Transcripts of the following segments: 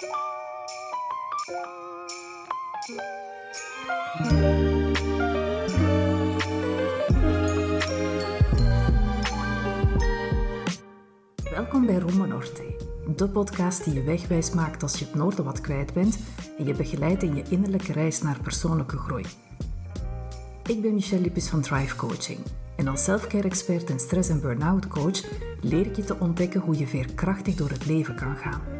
Welkom bij Roma Norte, de podcast die je wegwijs maakt als je het noorden wat kwijt bent en je begeleidt in je innerlijke reis naar persoonlijke groei. Ik ben Michelle Lippes van Drive Coaching en als selfcare expert en stress- en burn-out coach leer ik je te ontdekken hoe je veerkrachtig door het leven kan gaan.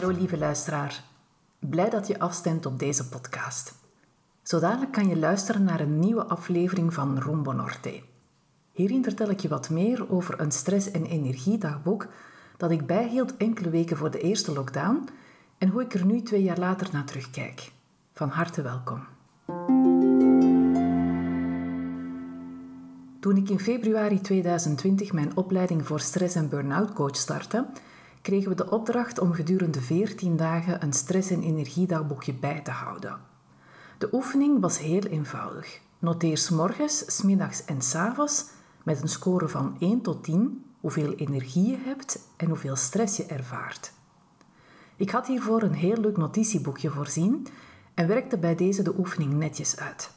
Hallo lieve luisteraar, blij dat je afstemt op deze podcast. Zo dadelijk kan je luisteren naar een nieuwe aflevering van Rombo Norte. Hierin vertel ik je wat meer over een stress- en energiedagboek dat ik bijhield enkele weken voor de eerste lockdown en hoe ik er nu twee jaar later naar terugkijk. Van harte welkom. Toen ik in februari 2020 mijn opleiding voor stress- en burn-out coach startte, kregen we de opdracht om gedurende 14 dagen een stress- en energiedagboekje bij te houden. De oefening was heel eenvoudig. Noteer s morgens, s middags en s avonds met een score van 1 tot 10 hoeveel energie je hebt en hoeveel stress je ervaart. Ik had hiervoor een heel leuk notitieboekje voorzien en werkte bij deze de oefening netjes uit.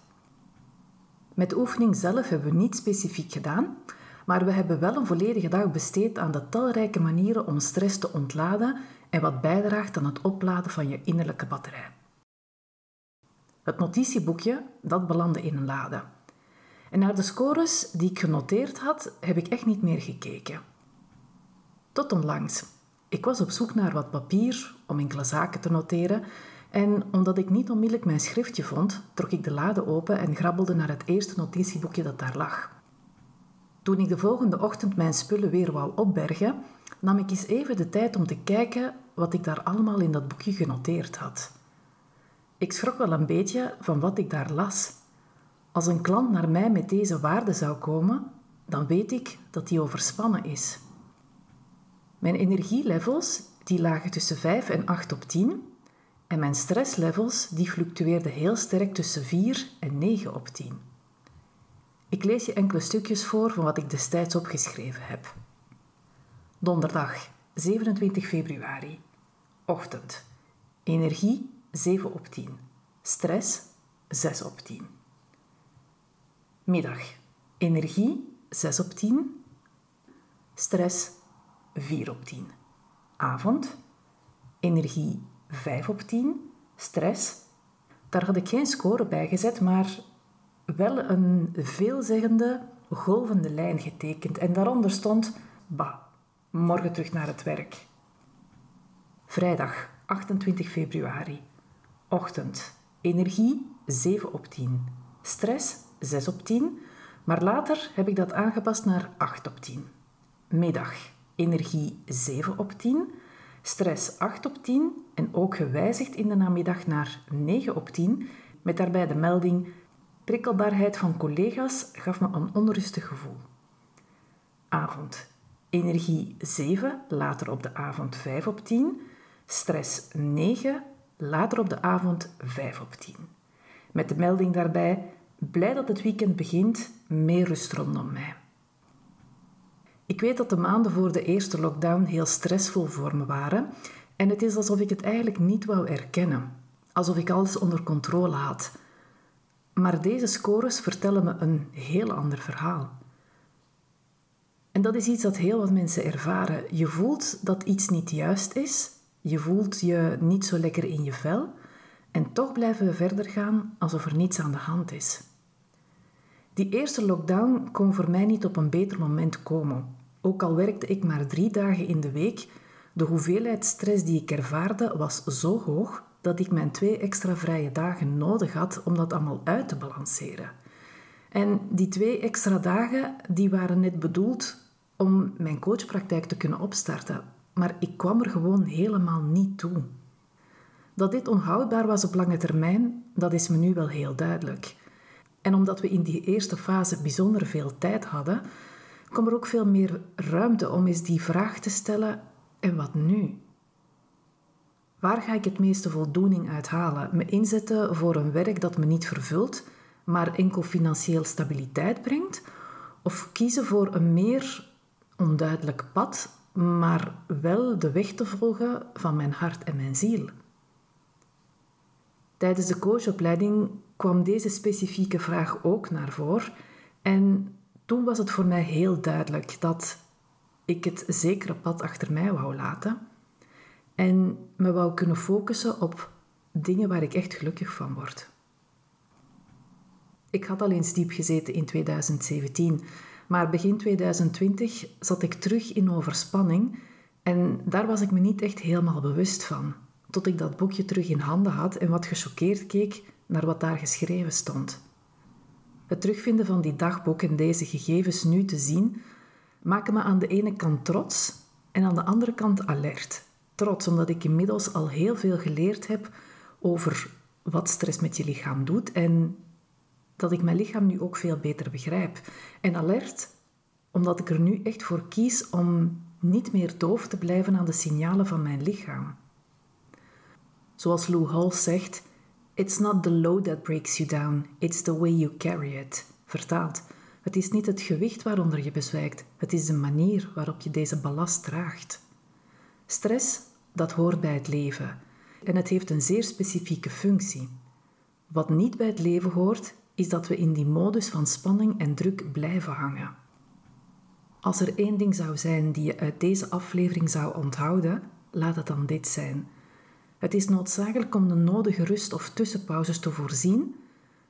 Met de oefening zelf hebben we niet specifiek gedaan, maar we hebben wel een volledige dag besteed aan de talrijke manieren om stress te ontladen en wat bijdraagt aan het opladen van je innerlijke batterij. Het notitieboekje, dat belandde in een lade. En naar de scores die ik genoteerd had, heb ik echt niet meer gekeken. Tot onlangs. Ik was op zoek naar wat papier om enkele zaken te noteren en omdat ik niet onmiddellijk mijn schriftje vond, trok ik de lade open en grabbelde naar het eerste notitieboekje dat daar lag. Toen ik de volgende ochtend mijn spullen weer wou opbergen, nam ik eens even de tijd om te kijken wat ik daar allemaal in dat boekje genoteerd had. Ik schrok wel een beetje van wat ik daar las. Als een klant naar mij met deze waarde zou komen, dan weet ik dat die overspannen is. Mijn energielevels die lagen tussen 5 en 8 op 10 en mijn stresslevels die fluctueerden heel sterk tussen 4 en 9 op 10. Ik lees je enkele stukjes voor van wat ik destijds opgeschreven heb. Donderdag, 27 februari. Ochtend. Energie 7 op 10. Stress 6 op 10. Middag. Energie 6 op 10. Stress 4 op 10. Avond. Energie 5 op 10. Stress. Daar had ik geen score bij gezet, maar wel een veelzeggende, golvende lijn getekend. En daaronder stond: Bah, morgen terug naar het werk. Vrijdag 28 februari. Ochtend. Energie 7 op 10. Stress 6 op 10. Maar later heb ik dat aangepast naar 8 op 10. Middag. Energie 7 op 10. Stress 8 op 10. En ook gewijzigd in de namiddag naar 9 op 10. Met daarbij de melding Prikkelbaarheid van collega's gaf me een onrustig gevoel. Avond. Energie 7, later op de avond 5 op 10. Stress 9, later op de avond 5 op 10. Met de melding daarbij: blij dat het weekend begint, meer rust rondom mij. Ik weet dat de maanden voor de eerste lockdown heel stressvol voor me waren en het is alsof ik het eigenlijk niet wou erkennen. Alsof ik alles onder controle had. Maar deze scores vertellen me een heel ander verhaal. En dat is iets dat heel wat mensen ervaren. Je voelt dat iets niet juist is, je voelt je niet zo lekker in je vel en toch blijven we verder gaan alsof er niets aan de hand is. Die eerste lockdown kon voor mij niet op een beter moment komen. Ook al werkte ik maar drie dagen in de week, de hoeveelheid stress die ik ervaarde was zo hoog dat ik mijn twee extra vrije dagen nodig had om dat allemaal uit te balanceren. En die twee extra dagen die waren net bedoeld om mijn coachpraktijk te kunnen opstarten. maar ik kwam er gewoon helemaal niet toe. Dat dit onhoudbaar was op lange termijn, dat is me nu wel heel duidelijk. En omdat we in die eerste fase bijzonder veel tijd hadden, kwam er ook veel meer ruimte om eens die vraag te stellen: en wat nu? Waar ga ik het meeste voldoening uit halen? Me inzetten voor een werk dat me niet vervult, maar enkel financieel stabiliteit brengt? Of kiezen voor een meer onduidelijk pad, maar wel de weg te volgen van mijn hart en mijn ziel? Tijdens de coachopleiding kwam deze specifieke vraag ook naar voren en toen was het voor mij heel duidelijk dat ik het zekere pad achter mij wou laten en me wou kunnen focussen op dingen waar ik echt gelukkig van word. Ik had al eens diep gezeten in 2017, maar begin 2020 zat ik terug in overspanning en daar was ik me niet echt helemaal bewust van, tot ik dat boekje terug in handen had en wat gechoqueerd keek naar wat daar geschreven stond. Het terugvinden van die dagboek en deze gegevens nu te zien, maken me aan de ene kant trots en aan de andere kant alert. Trots omdat ik inmiddels al heel veel geleerd heb over wat stress met je lichaam doet en dat ik mijn lichaam nu ook veel beter begrijp. En alert omdat ik er nu echt voor kies om niet meer doof te blijven aan de signalen van mijn lichaam. Zoals Lou Hall zegt, It's not the load that breaks you down, it's the way you carry it. Vertaald, het is niet het gewicht waaronder je bezwijkt, het is de manier waarop je deze ballast draagt. Stress, dat hoort bij het leven en het heeft een zeer specifieke functie. Wat niet bij het leven hoort, is dat we in die modus van spanning en druk blijven hangen. Als er één ding zou zijn die je uit deze aflevering zou onthouden, laat het dan dit zijn. Het is noodzakelijk om de nodige rust of tussenpauzes te voorzien,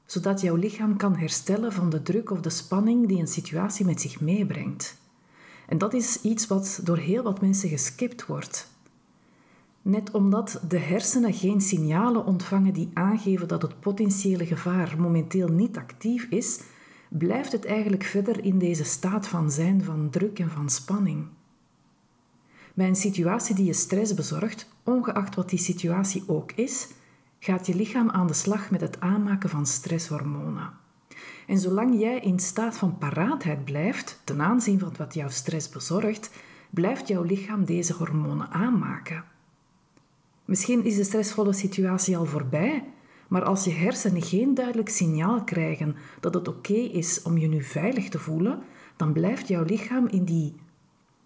zodat jouw lichaam kan herstellen van de druk of de spanning die een situatie met zich meebrengt. En dat is iets wat door heel wat mensen geskipt wordt. Net omdat de hersenen geen signalen ontvangen die aangeven dat het potentiële gevaar momenteel niet actief is, blijft het eigenlijk verder in deze staat van zijn van druk en van spanning. Bij een situatie die je stress bezorgt, ongeacht wat die situatie ook is, gaat je lichaam aan de slag met het aanmaken van stresshormonen. En zolang jij in staat van paraatheid blijft, ten aanzien van wat jouw stress bezorgt, blijft jouw lichaam deze hormonen aanmaken. Misschien is de stressvolle situatie al voorbij, maar als je hersenen geen duidelijk signaal krijgen dat het oké is om je nu veilig te voelen, dan blijft jouw lichaam in die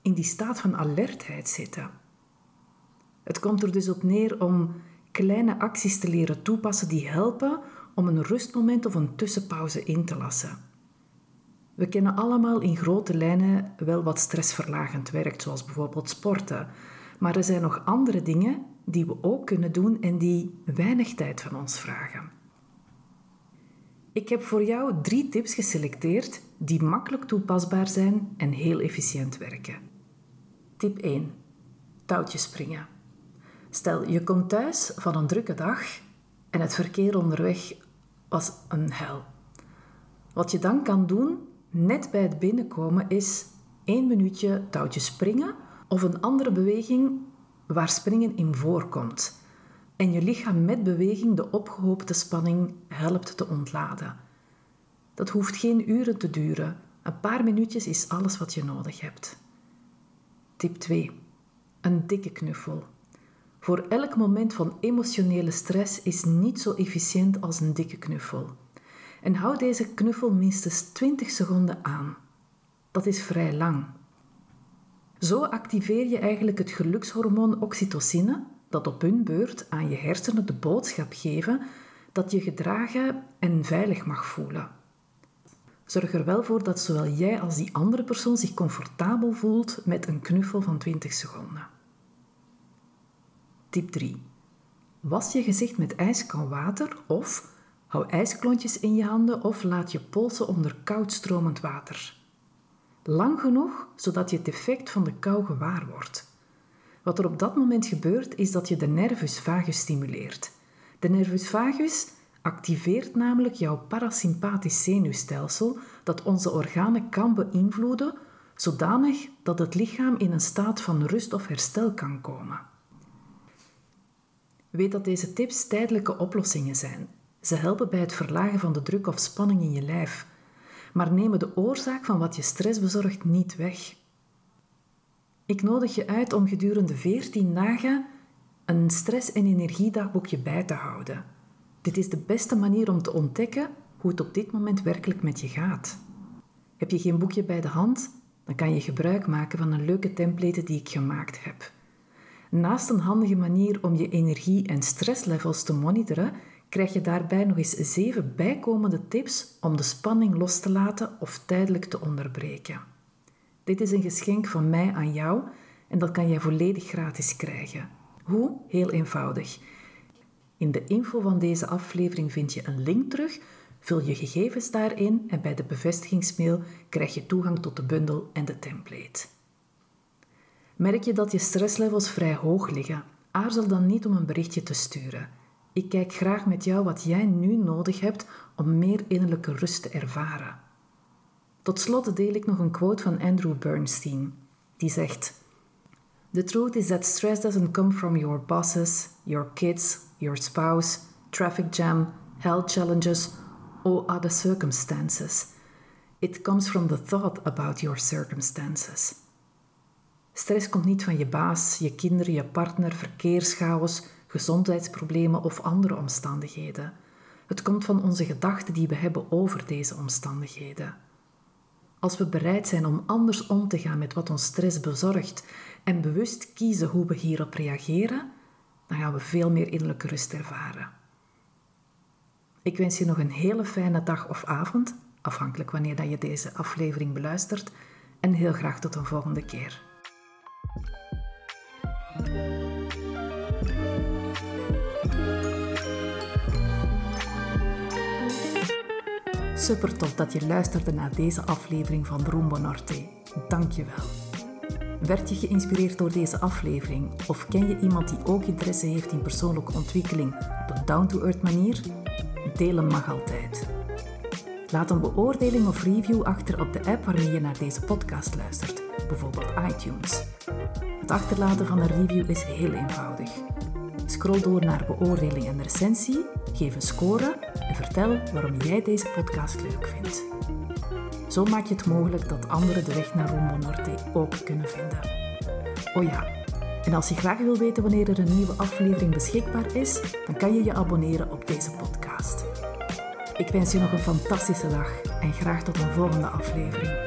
in die staat van alertheid zitten. Het komt er dus op neer om kleine acties te leren toepassen die helpen om een rustmoment of een tussenpauze in te lassen. We kennen allemaal in grote lijnen wel wat stressverlagend werkt, zoals bijvoorbeeld sporten. Maar er zijn nog andere dingen die we ook kunnen doen en die weinig tijd van ons vragen. Ik heb voor jou drie tips geselecteerd die makkelijk toepasbaar zijn en heel efficiënt werken. Tip 1. Touwtjes springen. Stel, je komt thuis van een drukke dag en het verkeer onderweg was een hel. Wat je dan kan doen, net bij het binnenkomen, is één minuutje touwtjes springen of een andere beweging waar springen in voorkomt. En je lichaam met beweging de opgehoopte spanning helpt te ontladen. Dat hoeft geen uren te duren. Een paar minuutjes is alles wat je nodig hebt. Tip 2. Een dikke knuffel. Voor elk moment van emotionele stress is niet zo efficiënt als een dikke knuffel. En hou deze knuffel minstens 20 seconden aan. Dat is vrij lang. Zo activeer je eigenlijk het gelukshormoon oxytocine, dat op hun beurt aan je hersenen de boodschap geven dat je gedragen en veilig mag voelen. Zorg er wel voor dat zowel jij als die andere persoon zich comfortabel voelt met een knuffel van 20 seconden. Tip 3. Was je gezicht met ijskoud water of hou ijsklontjes in je handen of laat je polsen onder koud stromend water. Lang genoeg zodat je het effect van de kou gewaar wordt. Wat er op dat moment gebeurt is dat je de nervus vagus stimuleert. De nervus vagus activeert namelijk jouw parasympathisch zenuwstelsel dat onze organen kan beïnvloeden zodanig dat het lichaam in een staat van rust of herstel kan komen. Weet dat deze tips tijdelijke oplossingen zijn. Ze helpen bij het verlagen van de druk of spanning in je lijf, maar nemen de oorzaak van wat je stress bezorgt niet weg. Ik nodig je uit om gedurende 14 dagen een stress- en energiedagboekje bij te houden. Dit is de beste manier om te ontdekken hoe het op dit moment werkelijk met je gaat. Heb je geen boekje bij de hand? Dan kan je gebruik maken van een leuke template die ik gemaakt heb. Naast een handige manier om je energie- en stresslevels te monitoren, krijg je daarbij nog eens zeven bijkomende tips om de spanning los te laten of tijdelijk te onderbreken. Dit is een geschenk van mij aan jou en dat kan jij volledig gratis krijgen. Hoe? Heel eenvoudig. In de info van deze aflevering vind je een link terug. Vul je gegevens daarin en bij de bevestigingsmail krijg je toegang tot de bundel en de template. Merk je dat je stresslevels vrij hoog liggen? Aarzel dan niet om een berichtje te sturen. Ik kijk graag met jou wat jij nu nodig hebt om meer innerlijke rust te ervaren. Tot slot deel ik nog een quote van Andrew Bernstein, die zegt: The truth is that stress doesn't come from your bosses, your kids, your spouse, traffic jam, health challenges, or other circumstances. It comes from the thought about your circumstances. Stress komt niet van je baas, je kinderen, je partner, verkeerschaos, gezondheidsproblemen of andere omstandigheden. Het komt van onze gedachten die we hebben over deze omstandigheden. Als we bereid zijn om anders om te gaan met wat ons stress bezorgt en bewust kiezen hoe we hierop reageren, dan gaan we veel meer innerlijke rust ervaren. Ik wens je nog een hele fijne dag of avond, afhankelijk wanneer dat je deze aflevering beluistert, en heel graag tot een volgende keer. Super tof dat je luisterde naar deze aflevering van Rumbo Norte. Dank je wel. Werd je geïnspireerd door deze aflevering of ken je iemand die ook interesse heeft in persoonlijke ontwikkeling op een down-to-earth manier? Delen mag altijd. Laat een beoordeling of review achter op de app waarmee je naar deze podcast luistert, bijvoorbeeld iTunes. Het achterlaten van een review is heel eenvoudig. Scroll door naar beoordeling en recensie, geef een score en vertel waarom jij deze podcast leuk vindt. Zo maak je het mogelijk dat anderen de weg naar Rombo Norte ook kunnen vinden. Oh ja, en als je graag wil weten wanneer er een nieuwe aflevering beschikbaar is, dan kan je je abonneren op deze podcast. Ik wens je nog een fantastische dag en graag tot een volgende aflevering.